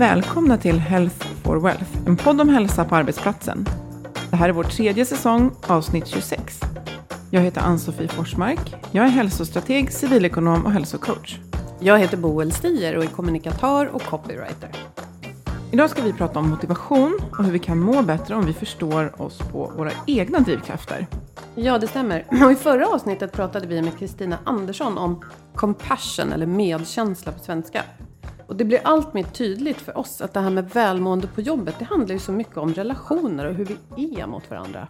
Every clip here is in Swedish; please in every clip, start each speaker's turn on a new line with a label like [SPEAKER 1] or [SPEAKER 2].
[SPEAKER 1] Välkomna till Health for Wealth, en podd om hälsa på arbetsplatsen. Det här är vår tredje säsong, avsnitt 26. Jag heter Ann-Sofie Forsmark. Jag är hälsostrateg, civilekonom och hälsocoach.
[SPEAKER 2] Jag heter Boel Stier och är kommunikatör och copywriter.
[SPEAKER 1] Idag ska vi prata om motivation och hur vi kan må bättre om vi förstår oss på våra egna drivkrafter.
[SPEAKER 2] Ja, det stämmer. Och I förra avsnittet pratade vi med Kristina Andersson om compassion, eller medkänsla på svenska. Och det blir allt mer tydligt för oss att det här med välmående på jobbet, det handlar ju så mycket om relationer och hur vi är mot varandra.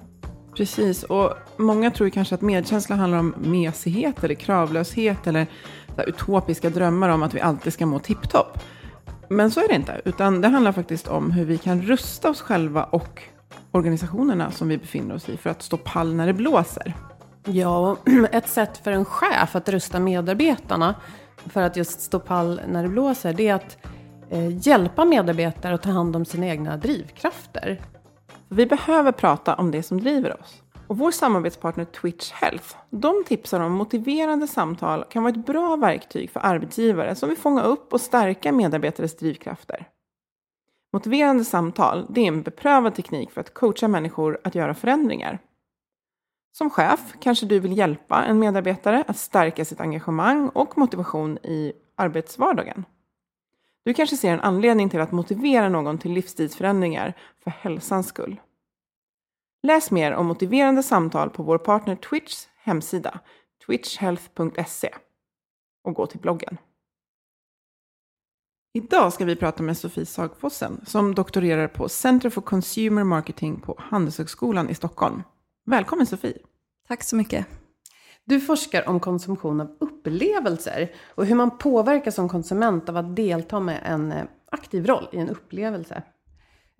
[SPEAKER 1] Precis, och många tror ju kanske att medkänsla handlar om mesighet eller kravlöshet eller utopiska drömmar om att vi alltid ska må tipptopp. Men så är det inte, utan det handlar faktiskt om hur vi kan rusta oss själva och organisationerna som vi befinner oss i för att stå pall när det blåser.
[SPEAKER 2] Ja, ett sätt för en chef att rusta medarbetarna för att just stå pall när det blåser, det är att eh, hjälpa medarbetare att ta hand om sina egna drivkrafter.
[SPEAKER 1] Vi behöver prata om det som driver oss. Och vår samarbetspartner Twitch Health, de tipsar om motiverande samtal kan vara ett bra verktyg för arbetsgivare som vill fånga upp och stärka medarbetares drivkrafter. Motiverande samtal, det är en beprövad teknik för att coacha människor att göra förändringar. Som chef kanske du vill hjälpa en medarbetare att stärka sitt engagemang och motivation i arbetsvardagen. Du kanske ser en anledning till att motivera någon till livsstilsförändringar för hälsans skull. Läs mer om motiverande samtal på vår partner Twitchs hemsida, twitchhealth.se och gå till bloggen. Idag ska vi prata med Sofie Sagfossen som doktorerar på Center for Consumer Marketing på Handelshögskolan i Stockholm. Välkommen Sofie!
[SPEAKER 3] Tack så mycket.
[SPEAKER 2] Du forskar om konsumtion av upplevelser och hur man påverkas som konsument av att delta med en eh, aktiv roll i en upplevelse.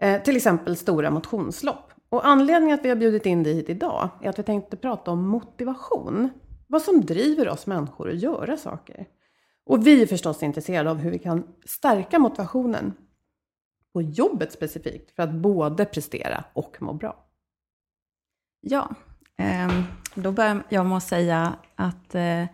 [SPEAKER 2] Eh, till exempel stora motionslopp. Och anledningen att vi har bjudit in dig hit idag är att vi tänkte prata om motivation. Vad som driver oss människor att göra saker. Och vi är förstås intresserade av hur vi kan stärka motivationen på jobbet specifikt för att både prestera och må bra.
[SPEAKER 3] Ja, eh, då börjar jag med att säga att eh,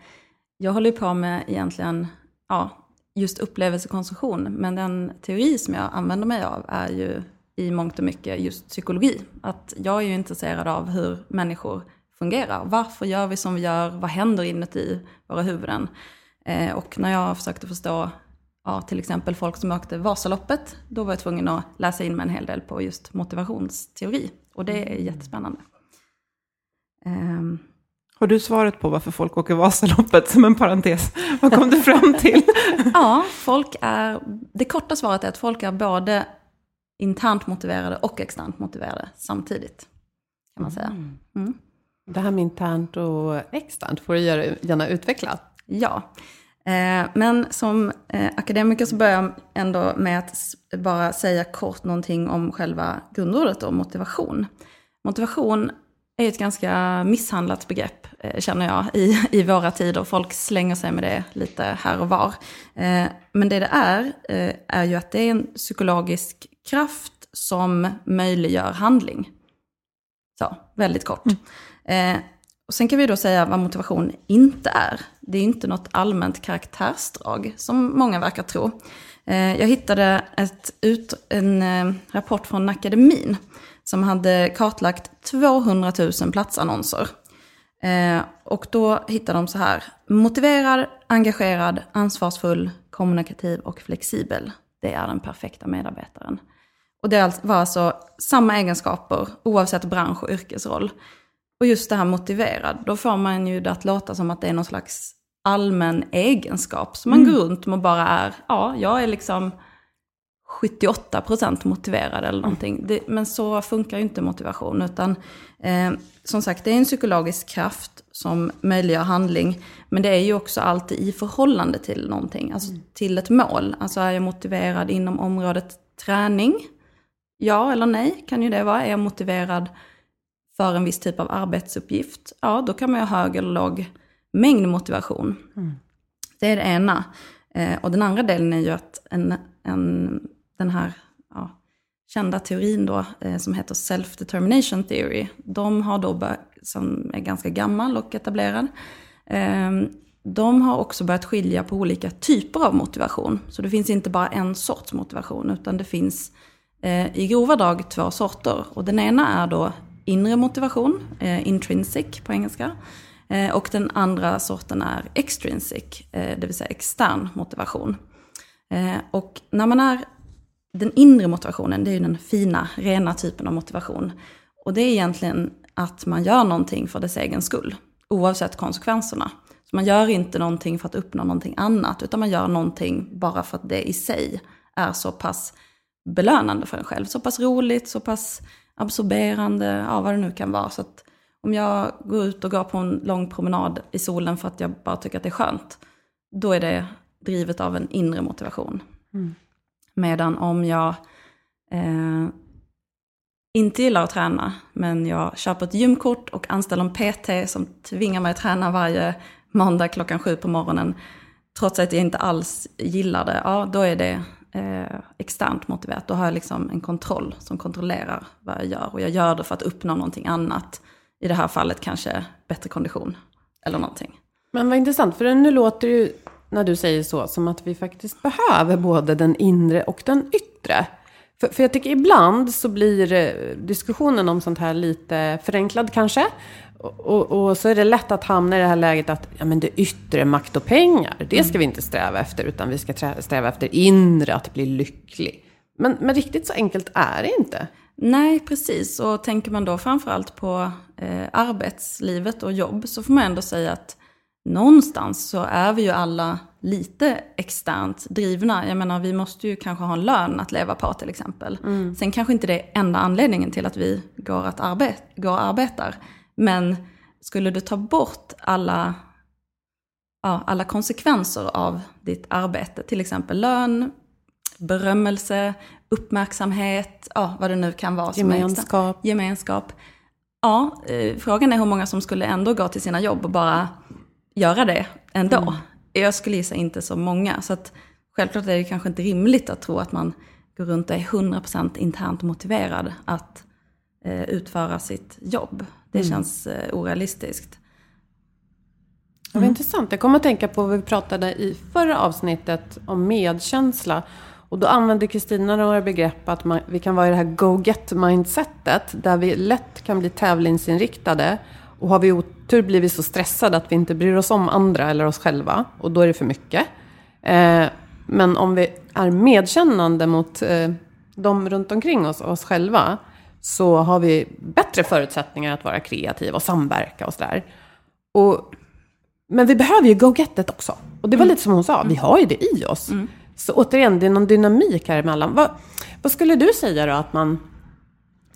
[SPEAKER 3] jag håller på med egentligen ja, just upplevelsekonsumtion, men den teori som jag använder mig av är ju i mångt och mycket just psykologi. Att jag är ju intresserad av hur människor fungerar. Varför gör vi som vi gör? Vad händer inuti våra huvuden? Eh, och när jag försökte förstå ja, till exempel folk som åkte Vasaloppet, då var jag tvungen att läsa in mig en hel del på just motivationsteori. Och det är jättespännande.
[SPEAKER 1] Um, har du svaret på varför folk åker Vasaloppet som en parentes? Vad kom du fram till?
[SPEAKER 3] ja, folk är, det korta svaret är att folk är både internt motiverade och externt motiverade samtidigt. Kan man säga. Mm.
[SPEAKER 2] Det här med internt och externt får du gärna utveckla.
[SPEAKER 3] Ja, eh, men som eh, akademiker så börjar jag ändå med att bara säga kort någonting om själva grundordet och motivation. Motivation är ett ganska misshandlat begrepp, eh, känner jag, i, i våra tider. Folk slänger sig med det lite här och var. Men det det är, är ju att det är en psykologisk kraft som möjliggör handling. Så, väldigt kort. Mm. Eh, och sen kan vi då säga vad motivation inte är. Det är inte något allmänt karaktärsdrag som många verkar tro. Eh, jag hittade ett, ut, en eh, rapport från akademin som hade kartlagt 200 000 platsannonser. Eh, och då hittade de så här. Motiverad, engagerad, ansvarsfull, kommunikativ och flexibel. Det är den perfekta medarbetaren. Och det var alltså samma egenskaper oavsett bransch och yrkesroll. Och just det här motiverad, då får man ju det att låta som att det är någon slags allmän egenskap som man mm. går runt med och bara är, ja, jag är liksom 78% motiverad eller någonting. Det, men så funkar ju inte motivation, utan eh, som sagt, det är en psykologisk kraft som möjliggör handling, men det är ju också alltid i förhållande till någonting, alltså mm. till ett mål. Alltså är jag motiverad inom området träning, Ja eller nej kan ju det vara. Är jag motiverad för en viss typ av arbetsuppgift? Ja, då kan man ha hög eller låg mängd motivation. Mm. Det är det ena. Eh, och den andra delen är ju att en, en, den här ja, kända teorin då, eh, som heter Self-Determination Theory, de har då som är ganska gammal och etablerad, eh, de har också börjat skilja på olika typer av motivation. Så det finns inte bara en sorts motivation, utan det finns Eh, i grova drag två sorter. Och den ena är då inre motivation, eh, intrinsic på engelska. Eh, och den andra sorten är extrinsic, eh, det vill säga extern motivation. Eh, och när man är den inre motivationen, det är ju den fina, rena typen av motivation. Och det är egentligen att man gör någonting för dess egen skull, oavsett konsekvenserna. Så man gör inte någonting för att uppnå någonting annat, utan man gör någonting bara för att det i sig är så pass belönande för en själv. Så pass roligt, så pass absorberande, ja vad det nu kan vara. Så att om jag går ut och går på en lång promenad i solen för att jag bara tycker att det är skönt, då är det drivet av en inre motivation. Mm. Medan om jag eh, inte gillar att träna, men jag köper ett gymkort och anställer en PT som tvingar mig att träna varje måndag klockan sju på morgonen, trots att jag inte alls gillar det, ja då är det eh, externt motiverat. Då har jag liksom en kontroll som kontrollerar vad jag gör. Och jag gör det för att uppnå någonting annat. I det här fallet kanske bättre kondition eller någonting.
[SPEAKER 2] Men vad intressant, för nu låter det ju när du säger så som att vi faktiskt behöver både den inre och den yttre. För, för jag tycker ibland så blir eh, diskussionen om sånt här lite förenklad kanske. Och, och, så är det lätt att hamna i det här läget att ja, men det yttre makt och pengar, det ska vi inte sträva efter, utan vi ska sträva efter inre, att bli lycklig. Men, men riktigt så enkelt är det inte.
[SPEAKER 3] Nej, precis. Och tänker man då framförallt på eh, arbetslivet och jobb så får man ändå säga att någonstans så är vi ju alla lite externt drivna. Jag menar, vi måste ju kanske ha en lön att leva på till exempel. Mm. Sen kanske inte det är enda anledningen till att vi går, att arbet går och arbetar. Men skulle du ta bort alla, ja, alla konsekvenser av ditt arbete, till exempel lön, berömmelse, uppmärksamhet, ja, vad det nu kan vara.
[SPEAKER 2] Gemenskap.
[SPEAKER 3] gemenskap. Ja, eh, frågan är hur många som skulle ändå gå till sina jobb och bara göra det ändå. Mm. Jag skulle gissa inte så många. Så att självklart är det kanske inte rimligt att tro att man går runt och är 100% internt motiverad att eh, utföra sitt jobb. Det mm. känns eh, orealistiskt. Mm.
[SPEAKER 2] Det var intressant. Jag kommer att tänka på vad vi pratade i förra avsnittet om medkänsla. Och då använde Kristina några begrepp att man, vi kan vara i det här go-get-mindsetet. Där vi lätt kan bli tävlingsinriktade. Och har vi otur blir vi så stressade att vi inte bryr oss om andra eller oss själva. Och då är det för mycket. Eh, men om vi är medkännande mot eh, de runt omkring oss och oss själva så har vi bättre förutsättningar att vara kreativa och samverka och sådär. men vi behöver ju go-gettet också. Och det var mm. lite som hon sa, vi har ju det i oss. Mm. Så återigen, det är någon dynamik här emellan. Vad, vad skulle du säga då att man...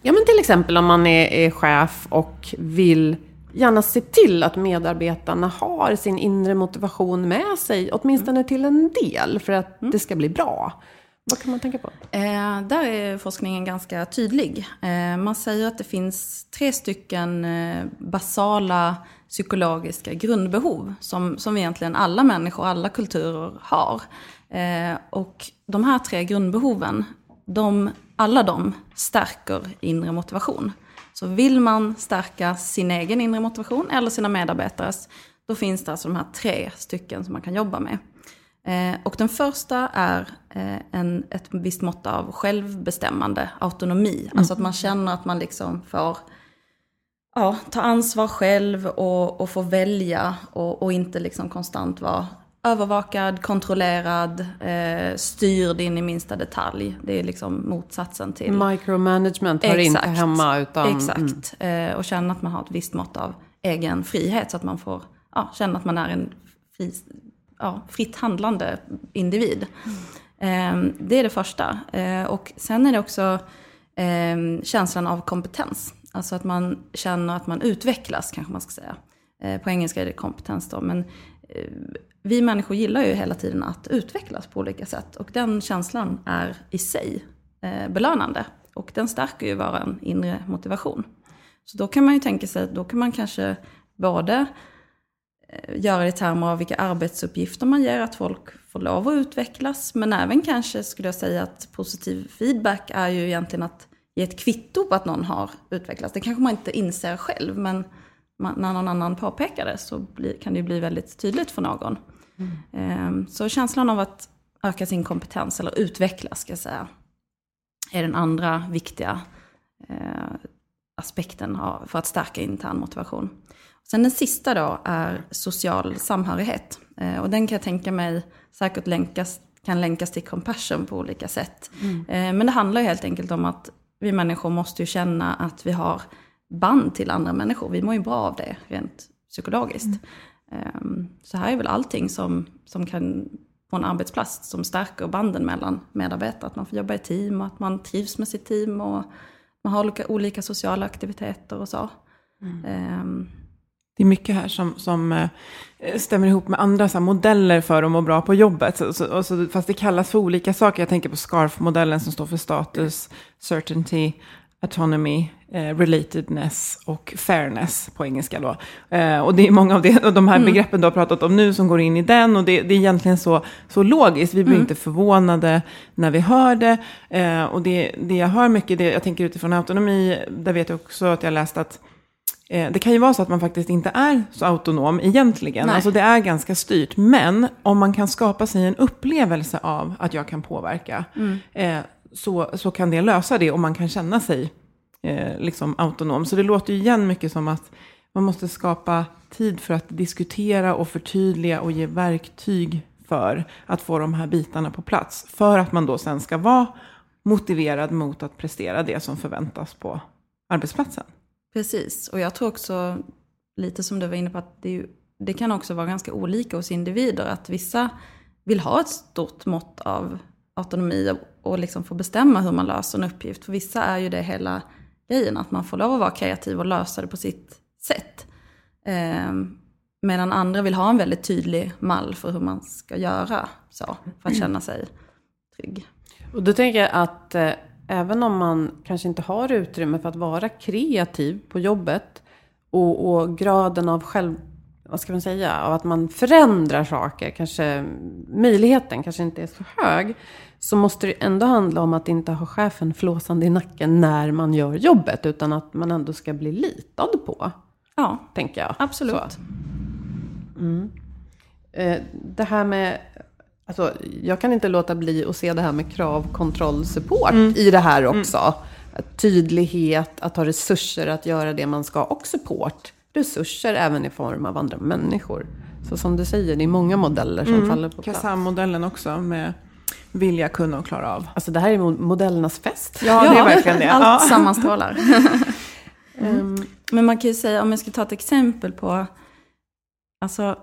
[SPEAKER 2] Ja men till exempel om man är, är chef och vill gärna se till att medarbetarna har sin inre motivation med sig, åtminstone till en del, för att det ska bli bra. Vad kan man tänka på?
[SPEAKER 3] Eh, där är forskningen ganska tydlig. Eh, man säger att det finns tre stycken eh, basala psykologiska grundbehov som, som egentligen alla människor, alla kulturer har. Eh, och de här tre grundbehoven, de, alla de stärker inre motivation. Så vill man stärka sin egen inre motivation eller sina medarbetares, då finns det alltså de här tre stycken som man kan jobba med. Eh, och den första är eh, en, ett visst mått av självbestämmande, autonomi. Mm. Alltså att man känner att man liksom får ja, ta ansvar själv och, och få välja och, och inte liksom konstant vara övervakad, kontrollerad, eh, styrd in i minsta detalj. Det är liksom motsatsen till...
[SPEAKER 2] Micromanagement hör inte hemma utan...
[SPEAKER 3] Exakt. Mm. Eh, och känna att man har ett visst mått av egen frihet så att man får ja, känna att man är en fri, ja, fritt handlande individ. Mm. Eh, det är det första. Eh, och sen är det också eh, känslan av kompetens. Alltså att man känner att man utvecklas, kanske man ska säga. Eh, på engelska är det kompetens då, men eh, vi människor gillar ju hela tiden att utvecklas på olika sätt. Och den känslan är i sig eh, belönande. Och den stärker ju vår inre motivation. Så då kan man ju tänka sig att då kan man kanske både eh, göra det i termer av vilka arbetsuppgifter man ger, att folk får lov att utvecklas. Men även kanske skulle jag säga att positiv feedback är ju egentligen att ge ett kvitto på att någon har utvecklats. Det kanske man inte inser själv, men när någon annan påpekar det så kan det bli väldigt tydligt för någon. Mm. Så känslan av att öka sin kompetens, eller utvecklas ska jag säga, är den andra viktiga eh, aspekten för att stärka intern motivation. Sen den sista då är social samhörighet. Eh, och den kan jag tänka mig säkert länkas, kan länkas till compassion på olika sätt. Mm. Eh, men det handlar ju helt enkelt om att vi människor måste ju känna att vi har band till andra människor. Vi mår ju bra av det rent psykologiskt. Mm. Så här är väl allting som, som kan på en arbetsplats som stärker banden mellan medarbetare. Att man får jobba i team och att man trivs med sitt team och man har olika, olika sociala aktiviteter och så. Mm. Um,
[SPEAKER 1] det är mycket här som, som eh, stämmer ihop med andra så modeller för att må bra på jobbet. Så, så, så, fast det kallas för olika saker. Jag tänker på SCARF-modellen som står för status, certainty, autonomy, eh, relatedness och fairness på engelska då. Eh, och det är många av det, de här mm. begreppen du har pratat om nu som går in i den och det, det är egentligen så, så logiskt. Vi blir mm. inte förvånade när vi hör det. Eh, och det, det jag hör mycket, det, jag tänker utifrån autonomi, där vet jag också att jag läst att Eh, det kan ju vara så att man faktiskt inte är så autonom egentligen. Nej. Alltså det är ganska styrt. Men om man kan skapa sig en upplevelse av att jag kan påverka. Mm. Så, så kan det lösa det och man kan känna sig eh, liksom autonom. Så det låter ju igen mycket som att man måste skapa tid för att diskutera och förtydliga och ge verktyg för att få de här bitarna på plats. För att man då sen ska vara motiverad mot att prestera det som förväntas på arbetsplatsen.
[SPEAKER 3] Precis, och jag tror också, lite som du var inne på, att det, det kan också vara ganska olika hos individer. Att vissa vill ha ett stort mått av autonomi och liksom få bestämma hur man löser en uppgift. För vissa är ju det hela grejen, att man får lov att vara kreativ och lösa det på sitt sätt. Eh, medan andra vill ha en väldigt tydlig mall för hur man ska göra så, för att känna sig trygg.
[SPEAKER 2] Och då tänker jag att eh, även om man kanske inte har utrymme för att vara kreativ på jobbet och, och, graden av själv, vad ska man säga, av att man förändrar saker, kanske mm, möjligheten kanske inte är så hög, så måste det ändå handla om att inte ha chefen flåsande i nacken när man gör jobbet, utan att man ändå ska bli litad på.
[SPEAKER 3] Ja,
[SPEAKER 2] tänker jag.
[SPEAKER 3] Absolut.
[SPEAKER 2] Mm. Eh, det här med Alltså, jag kan inte låta bli att se det här med kravkontrollsupport mm. i det här mm. också. Mm. Tydlighet, att ha resurser att göra det man ska och support. Resurser även i form av andra människor. Så som du säger, det är många modeller som mm. faller på plats.
[SPEAKER 1] Kasam-modellen också med vilja, kunna och klara av.
[SPEAKER 2] Alltså det här är modellernas fest.
[SPEAKER 3] Ja, det är verkligen det. Allt ja. sammanstrålar. mm. Men man kan ju säga, om jag ska ta ett exempel på, alltså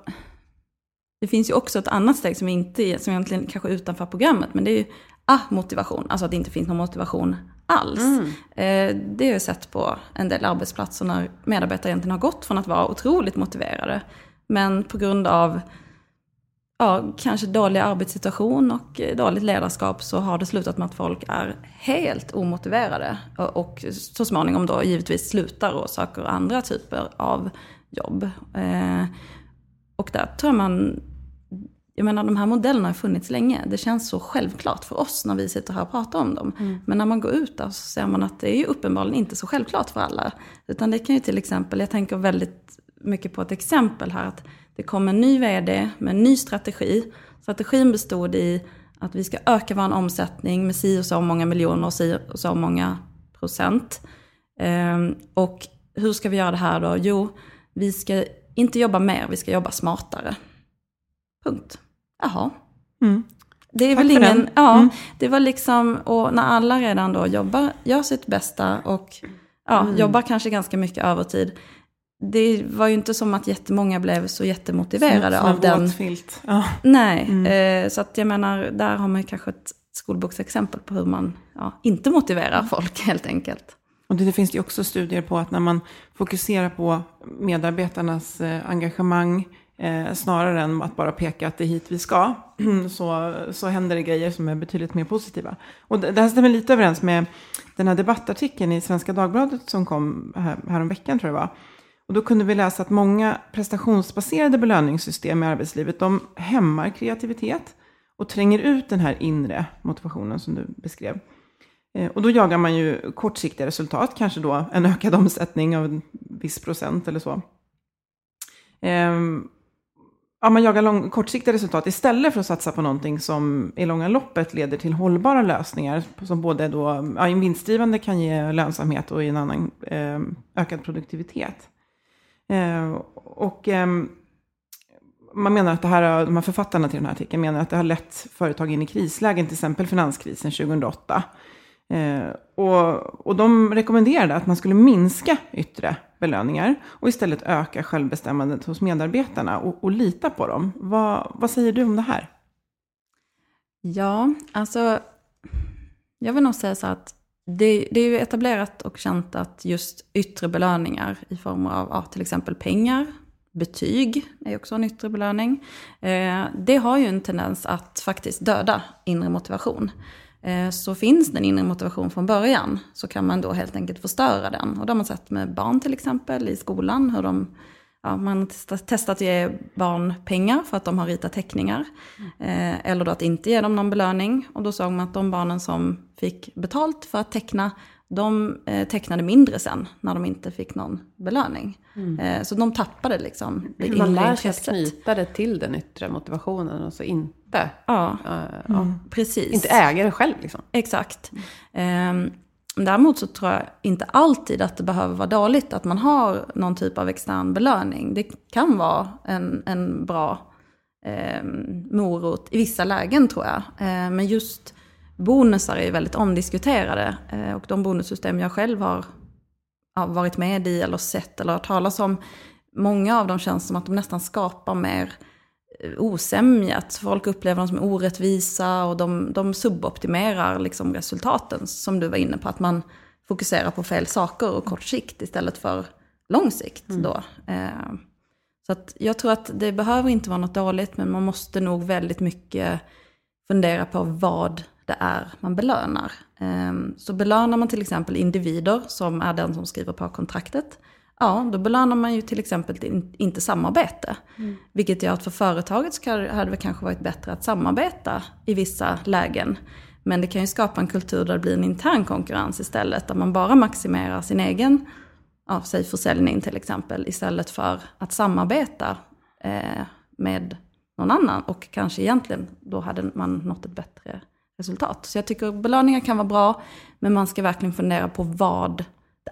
[SPEAKER 3] det finns ju också ett annat steg som, inte som egentligen kanske är utanför programmet, men det är ju ah, motivation. Alltså att det inte finns någon motivation alls. Eh, det har jag sett på en del arbetsplatser när medarbetare egentligen har gått från att vara otroligt motiverade. Men på grund av ja, kanske dålig arbetssituation och eh, dåligt ledarskap så har det slutat med att folk är helt omotiverade. Och, så småningom då givetvis slutar och söker andra typer av jobb. Eh, och där tror jag man jag menar de här modellerna har funnits länge. Det känns så självklart för oss när vi sitter här och pratar om dem. Mm. Men när man går ut där så ser man att det är ju uppenbarligen inte så självklart för alla. Utan det kan ju till exempel, jag tänker väldigt mycket på ett exempel här. att Det kom en ny vd med en ny strategi. Strategin bestod i att vi ska öka vår omsättning med si och så många miljoner och si och så många procent. Ehm, och hur ska vi göra det här då? Jo, vi ska inte jobba mer, vi ska jobba smartare. Punkt. Jaha. Mm. Det är Tack väl ingen, ja, mm. det var liksom, och när alla redan då jobbar, gör sitt bästa och ja, mm. jobbar kanske ganska mycket övertid. Det var ju inte som att jättemånga blev så jättemotiverade som, av den.
[SPEAKER 1] Filt. Ja.
[SPEAKER 3] Nej, mm. eh, så att jag menar, där har man kanske ett skolboksexempel på hur man ja, inte motiverar folk helt enkelt.
[SPEAKER 1] Och det, det finns ju också studier på att när man fokuserar på medarbetarnas eh, engagemang, Eh, snarare än att bara peka att det är hit vi ska, så, så händer det grejer som är betydligt mer positiva. Och det, det här stämmer lite överens med den här debattartikeln i Svenska Dagbladet som kom här, häromveckan tror jag det var. Och då kunde vi läsa att många prestationsbaserade belöningssystem i arbetslivet, de hämmar kreativitet och tränger ut den här inre motivationen som du beskrev. Eh, och då jagar man ju kortsiktiga resultat, kanske då en ökad omsättning av en viss procent eller så. Ehm, ja, man jagar lång, kortsiktiga resultat istället för att satsa på någonting som i långa loppet leder till hållbara lösningar. Som både då, ja, vinstdrivande kan ge lönsamhet och i en annan eh, ökad produktivitet. Eh, och ehm, man menar att det här, de här författarna till den här artikeln menar att det har lett företag in i krislägen, till exempel finanskrisen 2008. Eh, och, och de rekommenderade att man skulle minska yttre belöningar och istället öka självbestämmandet hos medarbetarna och, och lita på dem. Vad, vad säger du om det här?
[SPEAKER 3] Ja, alltså jag vill nog säga så att det, det, är ju etablerat och känt att just yttre belöningar i form av ja, till exempel pengar, betyg är också en yttre belöning. Eh, det har ju en tendens att faktiskt döda inre motivation. Eh, så finns den inre motivation från början så kan man då helt enkelt förstöra den. Och det har man sett med barn till exempel i skolan. Hur de, ja, man har testat att ge barn pengar för att de har ritat teckningar. Eh, eller då att inte ge dem någon belöning. Och då såg man att de barnen som fick betalt för att teckna de eh, tecknade mindre sen när de inte fick någon belöning. Mm. Eh, så de tappade liksom
[SPEAKER 2] det Man lär sig att knyta det till den yttre motivationen och så inte,
[SPEAKER 3] ja. Uh, mm. precis.
[SPEAKER 2] inte äga det själv. Liksom.
[SPEAKER 3] Exakt. Mm. Däremot så tror jag inte alltid att det behöver vara dåligt att man har någon typ av extern belöning. Det kan vara en, en bra eh, morot i vissa lägen tror jag. Eh, men just bonusar är väldigt omdiskuterade. Eh, och de bonussystem jag själv har varit med i eller sett eller hört talas om, många av dem känns som att de nästan skapar mer eh, osämja. Folk upplever dem som orättvisa och de, de suboptimerar liksom resultaten. Som du var inne på, att man fokuserar på fel saker och kort sikt istället för lång sikt. Mm. Då. Eh, så att jag tror att det behöver inte vara något dåligt, men man måste nog väldigt mycket fundera på vad det är man belönar. Ehm, så belönar man till exempel individer som är den som skriver på kontraktet, ja då belönar man ju till exempel inte samarbete. Mm. Vilket gör att för företaget så hade det kanske varit bättre att samarbeta i vissa lägen. Men det kan ju skapa en kultur där det blir en intern konkurrens istället, där man bara maximerar sin egen, ja, säg försäljning till exempel, istället för att samarbeta eh, med någon annan. Och kanske egentligen då hade man nått ett bättre resultat. Så jag tycker belöningar kan vara bra, men man ska verkligen fundera på vad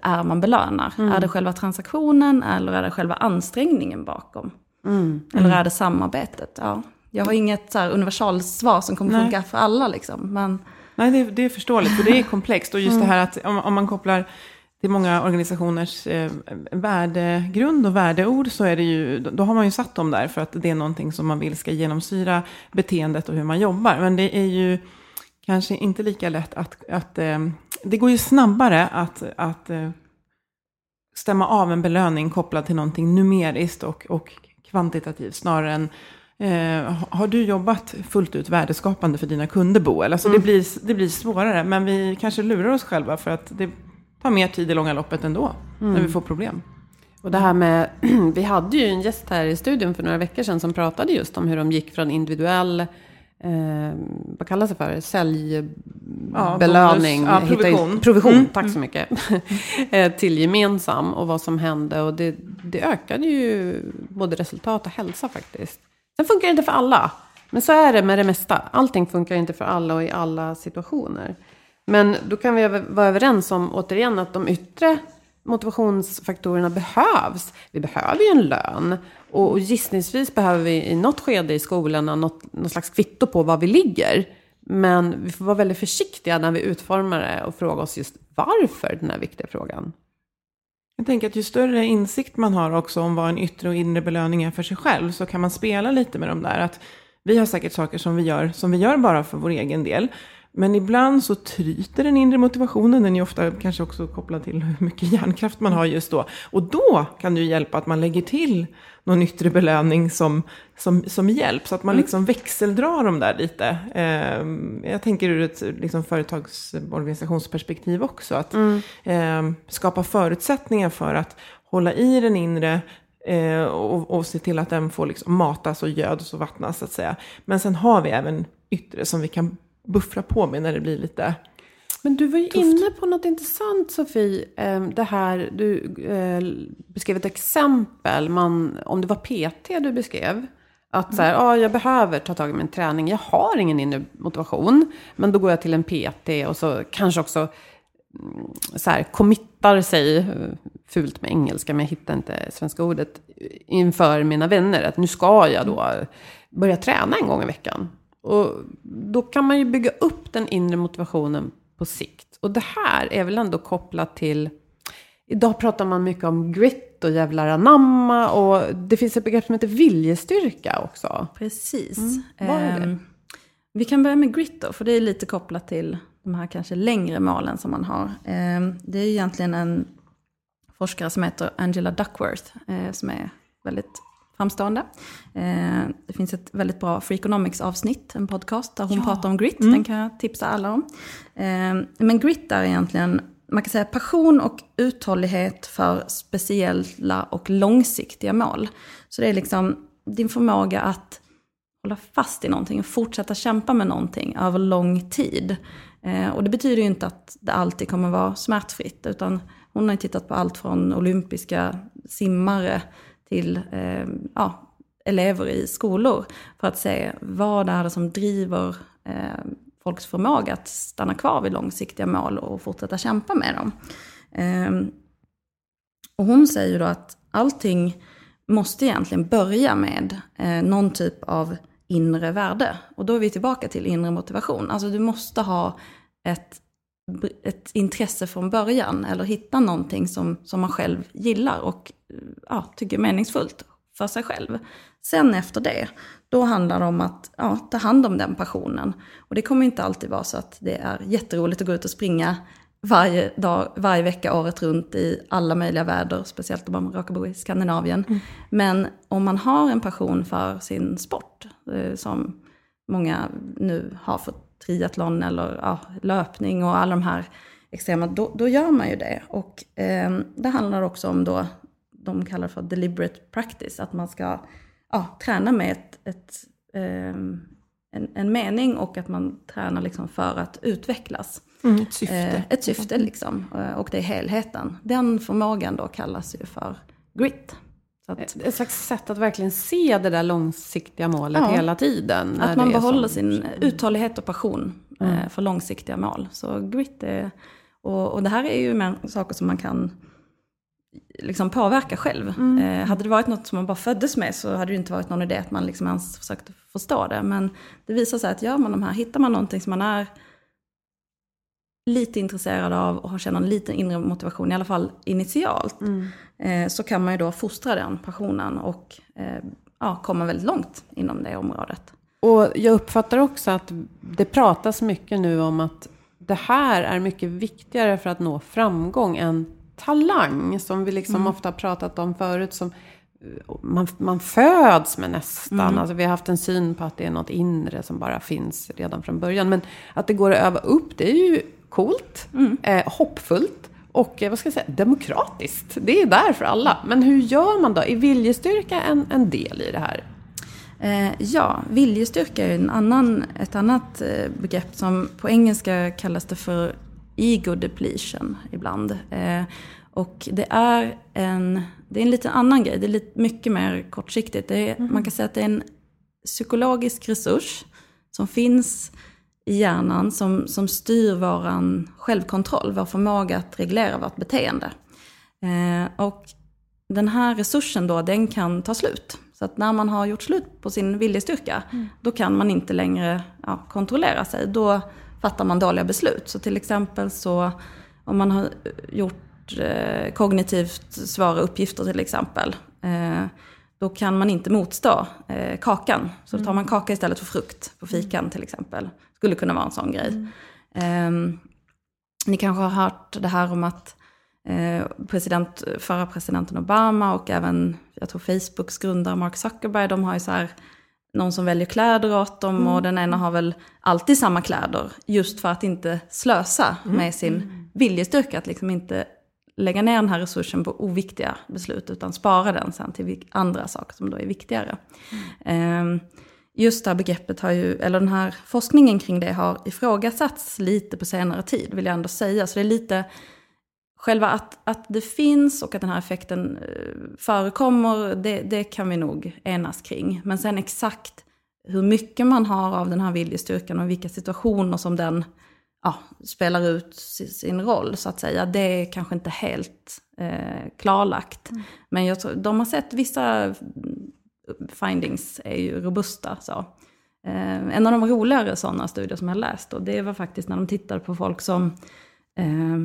[SPEAKER 3] är man belönar. Mm. Är det själva transaktionen eller är det själva ansträngningen bakom? Mm. Eller är det samarbetet? Ja. Jag har inget så universalsvar som kommer Nej. funka för alla. Liksom, men...
[SPEAKER 1] Nej, det är, det är förståeligt, för det är komplext. Och just mm. det här att om, om man kopplar till många organisationers eh, värdegrund och värdeord så är det ju, då har man ju satt dem där för att det är någonting som man vill ska genomsyra beteendet och hur man jobbar. Men det är ju kanske inte lika lätt att, att eh, det går ju snabbare att, att eh, stämma av en belöning kopplad till någonting numeriskt och, och kvantitativt snarare än Eh, har du jobbat fullt ut värdeskapande för dina kunder, Boel? Alltså mm. det, blir, det blir svårare, men vi kanske lurar oss själva för att det tar mer tid i långa loppet ändå, mm. när vi får problem.
[SPEAKER 2] Och det här med, vi hade ju en gäst här i studion för några veckor sedan som pratade just om hur de gick från individuell eh, vad kallas det för? Säljbelöning.
[SPEAKER 1] Ja, ja, provision.
[SPEAKER 2] provision, mm. tack så mycket. Eh, till gemensam och vad som hände. Och det, det ökade ju både resultat och hälsa faktiskt. Sen funkar det inte för alla. Men så är det med det mesta. Allting funkar inte för alla och i alla situationer. Men då kan vi vara överens om återigen att de yttre motivationsfaktorerna behövs. Vi behöver ju en lön. Och gissningsvis behöver vi i något skede i skolorna något, något slags kvitto på var vi ligger. Men vi får vara väldigt försiktiga när vi utformar det och fråga oss just varför den här viktiga frågan.
[SPEAKER 1] Jag tänker att ju större insikt man har också om vad en yttre och inre belöning är för sig själv så kan man spela lite med de där. Att vi har säkert saker som vi gör som vi gör bara för vår egen del. Men ibland så tryter den inre motivationen. Den är ofta kanske också kopplad till hur mycket hjärnkraft man har just då. Och då kan det ju hjälpa att man lägger till någon yttre belöning som, som, som hjälp. Så att man mm. liksom växeldrar dem där lite. Eh, jag tänker ur ett liksom, företagsorganisationsperspektiv också. Att mm. eh, skapa förutsättningar för att hålla i den inre eh, och, och se till att den får liksom matas och gödas och vattnas så att säga. Men sen har vi även yttre som vi kan buffra på med när det blir lite
[SPEAKER 2] men du var ju tufft. inne på något intressant Sofie. Ehm, det här, du eh, beskrev ett exempel, man, om det var PT du beskrev. Att så här, mm. ah, jag behöver ta tag i min träning, jag har ingen inre motivation. Men då går jag till en PT och så kanske också mm, så här, committar sig, eh, fult med engelska men jag hittar inte svenska ordet, inför mina vänner. Att nu ska jag då börja träna en gång i veckan. Och då kan man ju bygga upp den inre motivationen på sikt. Och det här är väl ändå kopplat till Idag pratar man mycket om grit och jävlar anamma och det finns ett begrepp som heter viljestyrka också.
[SPEAKER 3] Precis. Mm. Vad är det? Um, vi kan börja med grit då, för det är lite kopplat till de här kanske längre målen som man har. Um, det är egentligen en forskare som heter Angela Duckworth uh, som är väldigt framstående. Eh, det finns ett väldigt bra Freakonomics avsnitt, en podcast där hon ja. pratar om grit. Mm. Den kan jag tipsa alla om. Eh, men grit är egentligen, man kan säga passion och uthållighet för speciella och långsiktiga mål. Så det är liksom din förmåga att hålla fast i någonting och fortsätta kämpa med någonting över lång tid. Eh, och det betyder ju inte att det alltid kommer vara smärtfritt, utan hon har ju tittat på allt från olympiska simmare till eh, ja, elever i skolor för att se vad det är som driver eh, folks förmåga att stanna kvar vid långsiktiga mål och fortsätta kämpa med dem. Eh, och hon säger då att allting måste egentligen börja med eh, någon typ av inre värde. Och då är vi tillbaka till inre motivation. Alltså du måste ha ett, ett intresse från början eller hitta någonting som, som man själv gillar och ja, tycker är meningsfullt för sig själv. Sen efter det, då handlar det om att ja, ta hand om den passionen. Och det kommer inte alltid vara så att det är jätteroligt att gå ut och springa varje, dag, varje vecka året runt i alla möjliga väder, speciellt om man råkar bo i Skandinavien. Mm. Men om man har en passion för sin sport, eh, som många nu har för triathlon eller ja, löpning och alla de här extrema, då, då gör man ju det. Och eh, det handlar också om då de kallar för deliberate practice. Att man ska ja, träna med ett, ett, um, en, en, mening och att man tränar liksom för att utvecklas.
[SPEAKER 1] Mm, ett syfte.
[SPEAKER 3] Eh, ett syfte liksom. Eh, och det är helheten. Den förmågan då kallas ju för grit.
[SPEAKER 2] Att, ett slags sätt att verkligen se det där långsiktiga målet ja, hela tiden.
[SPEAKER 3] Att man behåller sin uthållighet och passion mm. eh, för långsiktiga mål. Så grit är, och, och det här är ju saker som man kan liksom påverka själv. Mm. Eh, hade det varit något som man bara föddes med så hade det inte varit någon idé att man liksom ens försökte förstå det. Men det visar sig att gör man de här, hittar man någonting som man är lite intresserad av och känner en liten inre motivation, i alla fall initialt, mm. eh, så kan man ju då fostra den passionen och eh, ja, komma väldigt långt inom det området.
[SPEAKER 2] Och jag uppfattar också att det pratas mycket nu om att det här är mycket viktigare för att nå framgång än talang. Som vi liksom mm. ofta har pratat om förut. Som man, man föds med nästan. Mm. Alltså vi har haft en syn på att det är något inre som bara finns redan från början. Men att det går att öva upp, det är ju coolt, mm. eh, hoppfullt och eh, vad ska jag säga, demokratiskt. Det är där för alla. Men hur gör man då? Är viljestyrka en, en del i det här?
[SPEAKER 3] Eh, ja, viljestyrka är en annan, ett annat eh, begrepp som på engelska kallas det för ego depletion ibland. Eh, och det är en, det är en lite annan grej, det är lite, mycket mer kortsiktigt. Är, mm. Man kan säga att det är en psykologisk resurs som finns i hjärnan som, som styr vår självkontroll, vår förmåga att reglera vårt beteende. Eh, och den här resursen då, den kan ta slut. Så att när man har gjort slut på sin viljestyrka, mm. då kan man inte längre ja, kontrollera sig. Då fattar man dåliga beslut. Så till exempel så, om man har gjort eh, kognitivt svåra uppgifter till exempel, eh, då kan man inte motstå eh, kakan. Så då tar man mm. kaka istället för frukt på fikan till exempel. Skulle kunna vara en sån grej. Mm. Eh, ni kanske har hört det här om att eh, president, förra presidenten Obama och även, jag tror Facebooks grundare Mark Zuckerberg, de har ju så här någon som väljer kläder åt dem mm. och den ena har väl alltid samma kläder. Just för att inte slösa mm. med sin mm. viljestyrka, att liksom inte lägga ner den här resursen på oviktiga beslut utan spara den sen till andra saker som då är viktigare. Mm. Just det här begreppet har ju, eller den här forskningen kring det har ifrågasatts lite på senare tid vill jag ändå säga. Så det är lite, själva att, att det finns och att den här effekten eh, förekommer, det, det kan vi nog enas kring. Men sen exakt hur mycket man har av den här viljestyrkan och vilka situationer som den ja, spelar ut sin roll så att säga. Det är kanske inte helt eh, klarlagt. Mm. Men jag tror, de har sett vissa findings är ju robusta. Så. Eh, en av de roligare sådana studier som jag läst, och det var faktiskt när de tittade på folk som eh,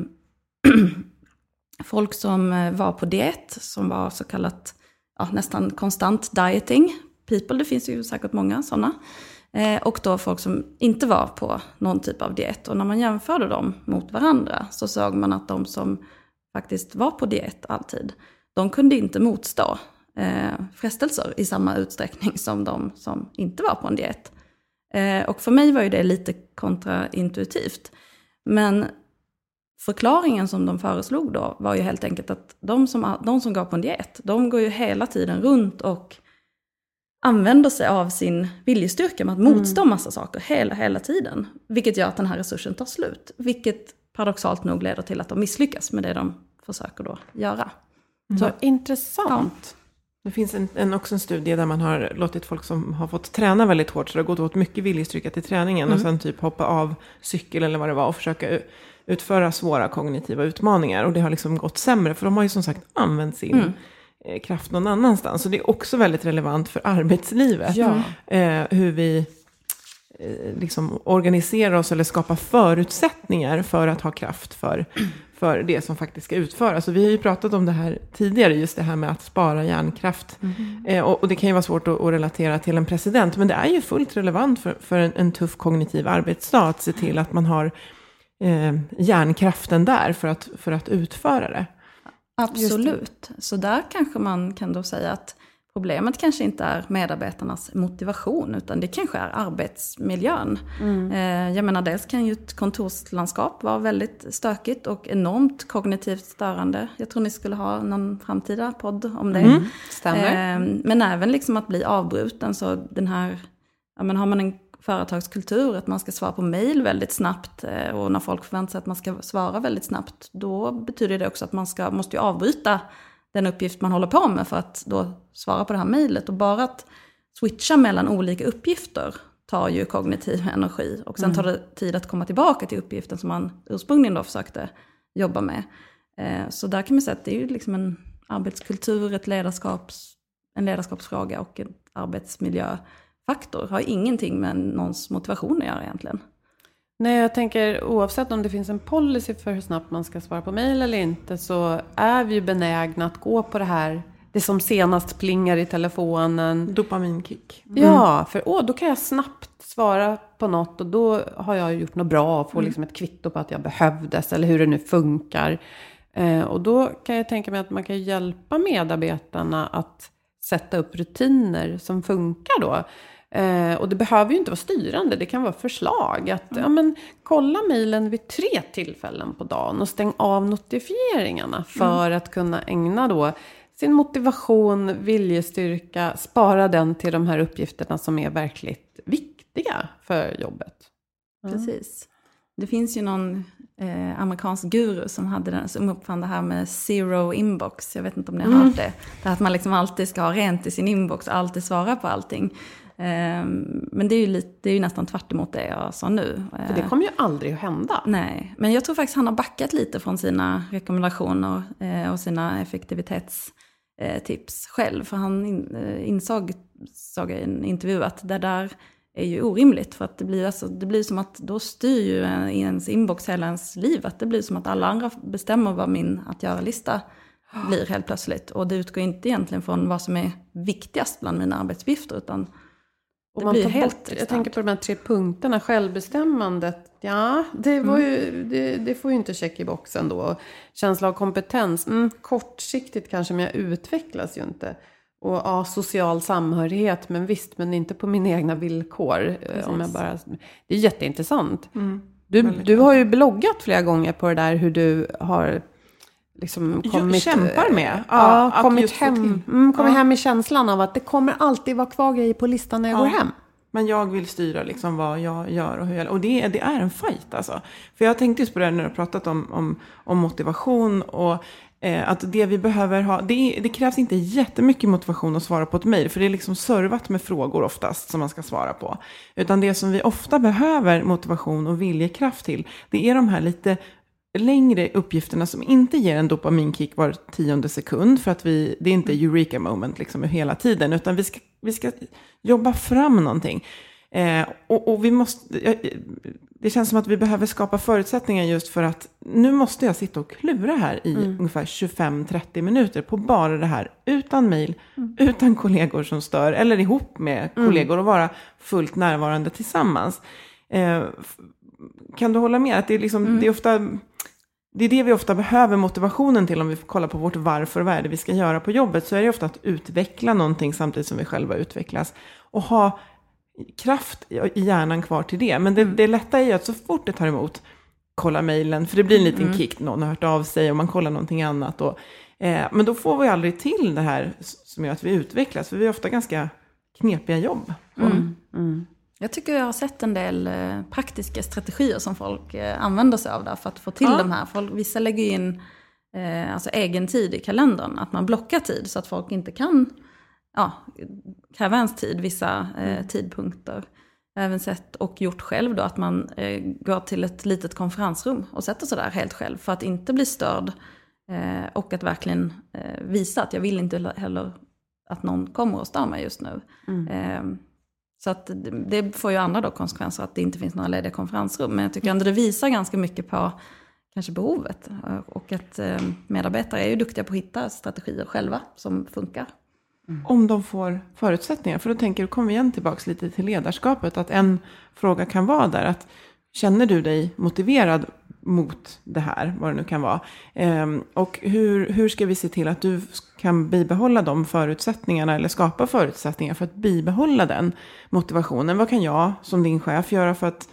[SPEAKER 3] folk som eh, var på diet, som var så kallat ja, nästan konstant dieting people, det finns ju säkert många sådana. Eh, och då folk som inte var på någon typ av diet. Och när man jämförde dem mot varandra så såg man att de som faktiskt var på diet alltid, de kunde inte motstå eh, frestelser i samma utsträckning som de som inte var på en diet. Eh, och för mig var ju det lite kontraintuitivt. Men förklaringen som de föreslog då var ju helt enkelt att de som, de som går på en diet, de går ju hela tiden runt och använder sig av sin viljestyrka med att motstå mm. massa saker hela, hela tiden. Vilket gör att den här resursen tar slut. Vilket paradoxalt nog leder till att de misslyckas med det de försöker då göra.
[SPEAKER 2] Mm. Så intressant.
[SPEAKER 1] Ja. Det finns en, en, också en studie där man har låtit folk som har fått träna väldigt hårt, så det har gått åt mycket viljestyrka till träningen mm. och sen typ hoppa av cykel eller vad det var och försöka utföra svåra kognitiva utmaningar. Och det har liksom gått sämre, för de har ju som sagt använt sin mm. Eh, kraft någon annanstans. Så det är också väldigt relevant för arbetslivet. Ja. Eh, hur vi eh, liksom organiserar oss eller skapar förutsättningar för att ha kraft för, för det som faktiskt ska utföras. Så vi har ju pratat om det här tidigare, just det här med att spara hjärnkraft. Mm. Eh, och, och, det kan ju vara svårt att, att, relatera till en president, men det är ju fullt relevant för, för en, en tuff kognitiv arbetsdag att se till att man har eh, hjärnkraften där för att, för att utföra det.
[SPEAKER 3] Absolut. Så där kanske man kan då säga att problemet kanske inte är medarbetarnas motivation, utan det kanske är arbetsmiljön. Mm. Eh, jag menar, dels kan ju ett kontorslandskap vara väldigt stökigt och enormt kognitivt störande. Jag tror ni skulle ha någon framtida podd om det. Mm.
[SPEAKER 2] Stämmer.
[SPEAKER 3] Eh, men även liksom att bli avbruten, så den här, ja men har man en företagskultur, att man ska svara på mail väldigt snabbt eh, och när folk förväntar sig att man ska svara väldigt snabbt, då betyder det också att man ska, måste ju avbryta den uppgift man håller på med för att då svara på det här mejlet. Och bara att switcha mellan olika uppgifter tar ju kognitiv energi. Och sen mm. tar det tid att komma tillbaka till uppgiften som man ursprungligen då försökte jobba med. Eh, så där kan man säga att det är ju liksom en arbetskultur, ett ledarskaps, en ledarskapsfråga och en arbetsmiljö faktor. Har ingenting med någons motivation att göra egentligen.
[SPEAKER 2] Nej, jag tänker oavsett om det finns en policy för hur snabbt man ska svara på mejl eller inte så är vi ju benägna att gå på det här det som senast plingar i telefonen.
[SPEAKER 1] Dopaminkick.
[SPEAKER 2] Ja, för åh, då kan jag snabbt svara på något och då har jag gjort något bra och får liksom ett kvitto på att jag behövdes eller hur det nu funkar. Eh, och då kan jag tänka mig att man kan hjälpa medarbetarna att sätta upp rutiner som funkar då. Eh, och det behöver ju inte vara styrande, det kan vara förslag. Att ja, men, kolla mejlen vid tre tillfällen på dagen och stäng av notifieringarna för att kunna ägna då sin motivation, viljestyrka, spara den till de här uppgifterna som är verkligt viktiga för jobbet.
[SPEAKER 3] Precis. Det finns ju någon eh, amerikansk guru som, hade den, som uppfann det här med zero inbox. Jag vet inte om ni har hört det. Det här att man liksom alltid ska ha rent i sin inbox och alltid svara på allting. Eh, men det är, ju lite, det är ju nästan tvärt emot det jag sa nu.
[SPEAKER 2] För det kommer ju aldrig att hända.
[SPEAKER 3] Nej, men jag tror faktiskt han har backat lite från sina rekommendationer eh, och sina Eh, tips själv. För han eh, insåg, såg jag i en intervju, att det där är ju orimligt. För att det blir, alltså, det blir som att då styr ju ens inbox hela ens liv. Att det blir som att alla andra bestämmer vad min att göra-lista blir helt plötsligt. Och det utgår inte egentligen från vad som är viktigast bland mina arbetsuppgifter. Utan
[SPEAKER 2] och man
[SPEAKER 3] blir
[SPEAKER 2] tar
[SPEAKER 3] helt
[SPEAKER 2] bort, jag tänker på de här tre punkterna, självbestämmandet. Ja, det, var ju, det, det får ju inte check i boxen då. Känsla av kompetens, mm, kortsiktigt kanske, men jag utvecklas ju inte. Och ja, social samhörighet, men visst, men inte på mina egna villkor. eh, Om jag bara, det är jätteintressant. Du, du har ju bloggat flera gånger på det där hur du har liksom
[SPEAKER 1] Jo,
[SPEAKER 2] kommit...
[SPEAKER 1] kämpar med. Ja,
[SPEAKER 2] Ja,
[SPEAKER 1] att
[SPEAKER 2] kommit hem, mm, kommit
[SPEAKER 1] Ja.
[SPEAKER 2] hem i känslan av att det kommer alltid vara kvar grejer på listan när jag
[SPEAKER 1] Ja.
[SPEAKER 2] går hem.
[SPEAKER 1] Men jag vill styra liksom vad jag gör och hur jag... Och det, är- det är en fight alltså. För jag tänkte just på det när du har pratat om, om, om motivation och eh, att det vi behöver ha... Det, det krävs inte jättemycket motivation att svara på ett mejl. För det är liksom servat med frågor oftast som man ska svara på. Utan det som vi ofta behöver motivation och viljekraft till. Det är de här lite längre uppgifterna som inte ger en dopaminkick var tionde sekund. För att vi, det är inte eureka moment liksom hela tiden. Utan vi ska, vi ska jobba fram någonting. Eh, och, och vi måste, eh, det känns som att vi behöver skapa förutsättningar just för att nu måste jag sitta och klura här i ungefär 25-30 minuter på bara det här. Utan mejl, utan kollegor som stör eller ihop med kollegor och vara fullt närvarande tillsammans. Eh, kan du hålla med att det är, liksom, det är ofta det är det vi ofta behöver motivationen till om vi kollar på vårt varför och vad är det vi ska göra på jobbet. Så är det ofta att utveckla någonting samtidigt som vi själva utvecklas. Och ha kraft i hjärnan kvar till det. Men det, det lätta är ju att så fort det tar emot, kolla mejlen. För det blir en liten kick, någon har hört av sig och man kollar någonting annat. Och, eh, men då får vi aldrig till det här som gör att vi utvecklas. För vi har ofta ganska knepiga jobb.
[SPEAKER 3] Jag tycker jag har sett en del eh, praktiska strategier som folk eh, använder sig av där för att få till
[SPEAKER 1] Ja.
[SPEAKER 3] de här. Folk, vissa lägger in eh, alltså egen tid i kalendern, att man blockar tid så att folk inte kan ja, kräva ens tid vissa eh, tidpunkter. Jag har även sett och gjort själv då att man eh, går till ett litet konferensrum och sätter sig där helt själv för att inte bli störd. Eh, och att verkligen eh, visa att jag vill inte heller att någon kommer och stör mig just nu. Eh, så att det- får ju andra då konsekvenser att det inte finns några lediga konferensrum. Men jag tycker ändå det visar ganska mycket på kanske behovet. Och att eh, medarbetare är ju duktiga på att hitta strategier själva som funkar. Mm.
[SPEAKER 1] Om de får förutsättningar. För då tänker du, kom igen tillbaka lite till ledarskapet. Att en fråga kan vara där. att Känner du dig motiverad mot det här, vad det nu kan vara? Ehm, och hur, hur ska vi se till att du kan bibehålla de förutsättningarna eller skapa förutsättningar för att bibehålla den motivationen? Vad kan jag som din chef göra för att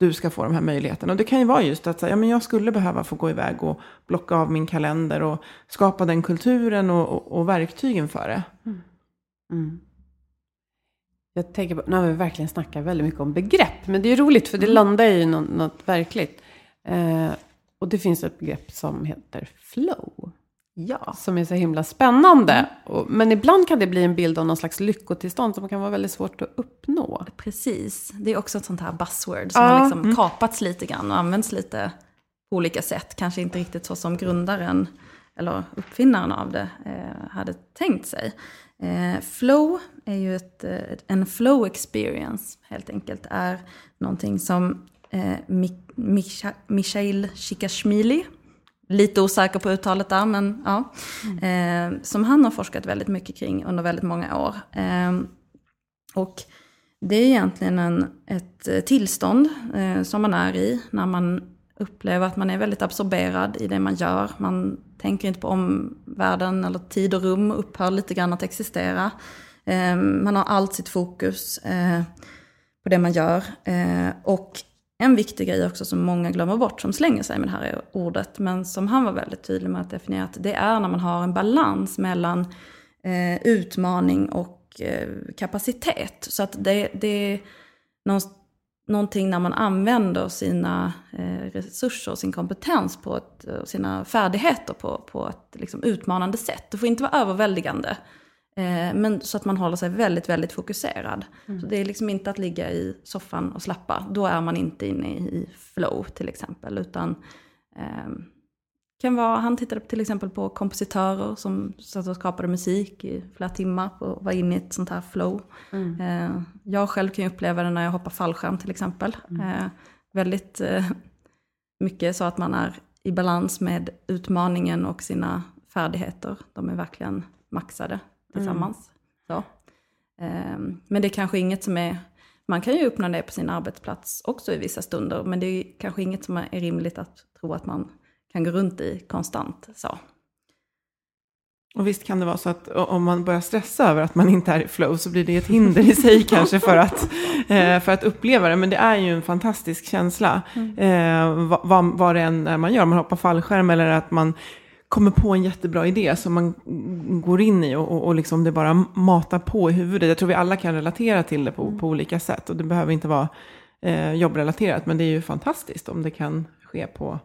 [SPEAKER 1] du ska få de här möjligheterna? Och det kan ju vara just att ja, men jag skulle behöva få gå iväg och blocka av min kalender och skapa den kulturen och, och, och verktygen för det.
[SPEAKER 2] Jag tänker på, nu har vi verkligen snackat väldigt mycket om begrepp, men det är roligt för det landar i något, något verkligt. Eh, och det finns ett begrepp som heter flow,
[SPEAKER 3] Ja.
[SPEAKER 2] som är så himla spännande. Och, men ibland kan det bli en bild av någon slags lyckotillstånd som kan vara väldigt svårt att uppnå.
[SPEAKER 3] Precis. Det är också ett sånt här buzzword som
[SPEAKER 2] Ja.
[SPEAKER 3] har liksom kapats lite grann och används lite på olika sätt. Kanske inte riktigt så som grundaren eller uppfinnaren av det eh, hade tänkt sig. Eh, flow är ju ett, eh, en flow experience helt enkelt. är någonting som eh, Michail Csikszentmihalyi lite osäker på uttalet där, men ja. Eh, som han har forskat väldigt mycket kring under väldigt många år. Eh, och det är egentligen en, ett eh, tillstånd eh, som man är i när man upplever att man är väldigt absorberad i det man gör. Man tänker inte på omvärlden eller tid och rum upphör lite grann att existera. Eh, man har allt sitt fokus eh, på det man gör. Eh, och en viktig grej också som många glömmer bort, som slänger sig med det här ordet, men som han var väldigt tydlig med att definiera, att det är när man har en balans mellan eh, utmaning och eh, kapacitet. Så att det, det är någonting när man använder sina eh, resurser och sin kompetens på ett, och sina färdigheter på, på ett liksom, utmanande sätt. Det får inte vara överväldigande. Eh, men så att man håller sig väldigt, väldigt fokuserad. Mm. Så det är liksom inte att ligga i soffan och slappa. Då är man inte inne i flow till exempel. Utan eh, kan vara, han tittade till exempel på kompositörer som satt och skapade musik i flera timmar och var inne i ett sånt här flow. Mm. Eh, jag själv kan ju uppleva det när jag hoppar fallskärm till exempel. Mm. Eh, väldigt eh, mycket så att man är i balans med utmaningen och sina färdigheter. De är verkligen maxade tillsammans. Mm. Så. Um, men det är kanske inget som är, man kan ju uppnå det på sin arbetsplats också i vissa stunder, men det är kanske inget som är rimligt att tro att man kan gå runt i konstant. Så.
[SPEAKER 1] Och visst kan det vara så att om man börjar stressa över att man inte är i flow så blir det ett hinder i sig kanske för att, eh, för att uppleva det. Men det är ju en fantastisk känsla. Mm. Eh, vad, vad det än man gör, man hoppar fallskärm eller att man kommer på en jättebra idé som man går in i och, och, och liksom det bara matar på i huvudet. Jag tror vi alla kan relatera till det på, mm. på olika sätt och det behöver inte vara eh, jobbrelaterat men det är ju fantastiskt om det kan ske på,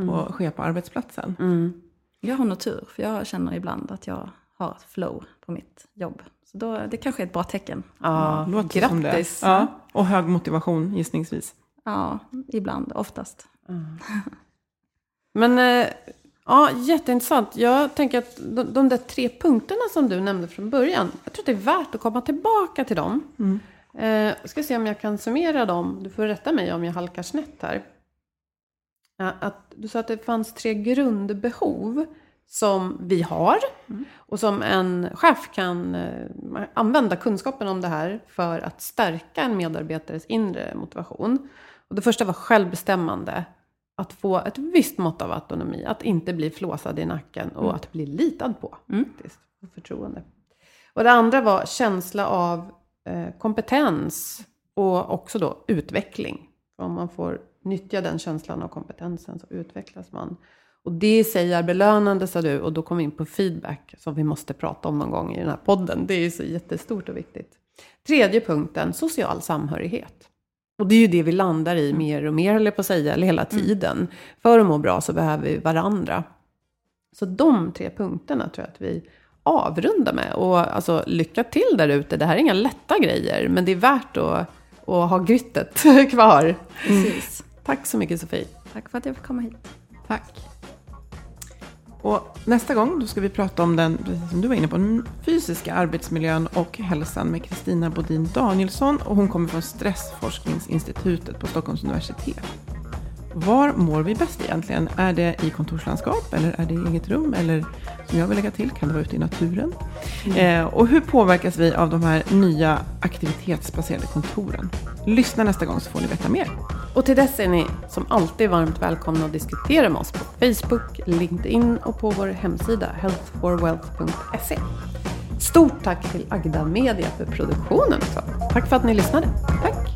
[SPEAKER 1] mm. på, ske på arbetsplatsen.
[SPEAKER 3] Mm. Jag har nog tur för jag känner ibland att jag har ett flow på mitt jobb. Så då, det kanske är ett bra tecken.
[SPEAKER 1] Ja, ja grattis! Ja, och hög motivation gissningsvis.
[SPEAKER 3] Ja, ibland, oftast.
[SPEAKER 2] Men eh, Ja, jätteintressant. Jag tänker att de, de där tre punkterna som du nämnde från början, jag tror att det är värt att komma tillbaka till dem. Mm. Eh, ska se om jag kan summera dem. Du får rätta mig om jag halkar snett här. Att, du sa att det fanns tre grundbehov som vi har mm. och som en chef kan eh, använda kunskapen om det här för att stärka en medarbetares inre motivation. Och det första var självbestämmande att få ett visst mått av autonomi, att inte bli flåsad i nacken och mm. att bli litad på. Mm. Faktiskt, och förtroende. Och det andra var känsla av eh, kompetens och också då utveckling. Om man får nyttja den känslan av kompetensen så utvecklas man. Och det i sig är belönande sa du och då kom vi in på feedback som vi måste prata om någon gång i den här podden. Det är ju så jättestort och viktigt. Tredje punkten, social samhörighet. Och det är ju det vi landar i mer och mer, eller på att säga, eller hela mm. tiden. Mm. För att må bra så behöver vi varandra. Så de tre punkterna tror jag att vi avrundar med. Och alltså, lycka till där ute. Det här är inga lätta grejer, men det är värt att, att ha gryttet kvar. Precis. Tack så mycket Sofie.
[SPEAKER 3] Tack för att jag fick komma hit.
[SPEAKER 1] Tack. Och nästa gång då ska vi prata om den, precis som du var inne på, den fysiska arbetsmiljön och hälsan med Kristina Bodin Danielsson. Och hon kommer från Stressforskningsinstitutet på Stockholms universitet. Var mår vi bäst egentligen? Är det i kontorslandskap eller är det i eget rum? Eller som jag vill lägga till, kan det vara ute i naturen? Mm. Eh, och hur påverkas vi av de här nya aktivitetsbaserade kontoren? Lyssna nästa gång så får ni veta mer.
[SPEAKER 2] Och till dess är ni som alltid varmt välkomna att diskutera med oss på Facebook, LinkedIn och på vår hemsida healthforwealth.se. Stort tack till Agda Media för produktionen också. Tack för att ni lyssnade. Tack!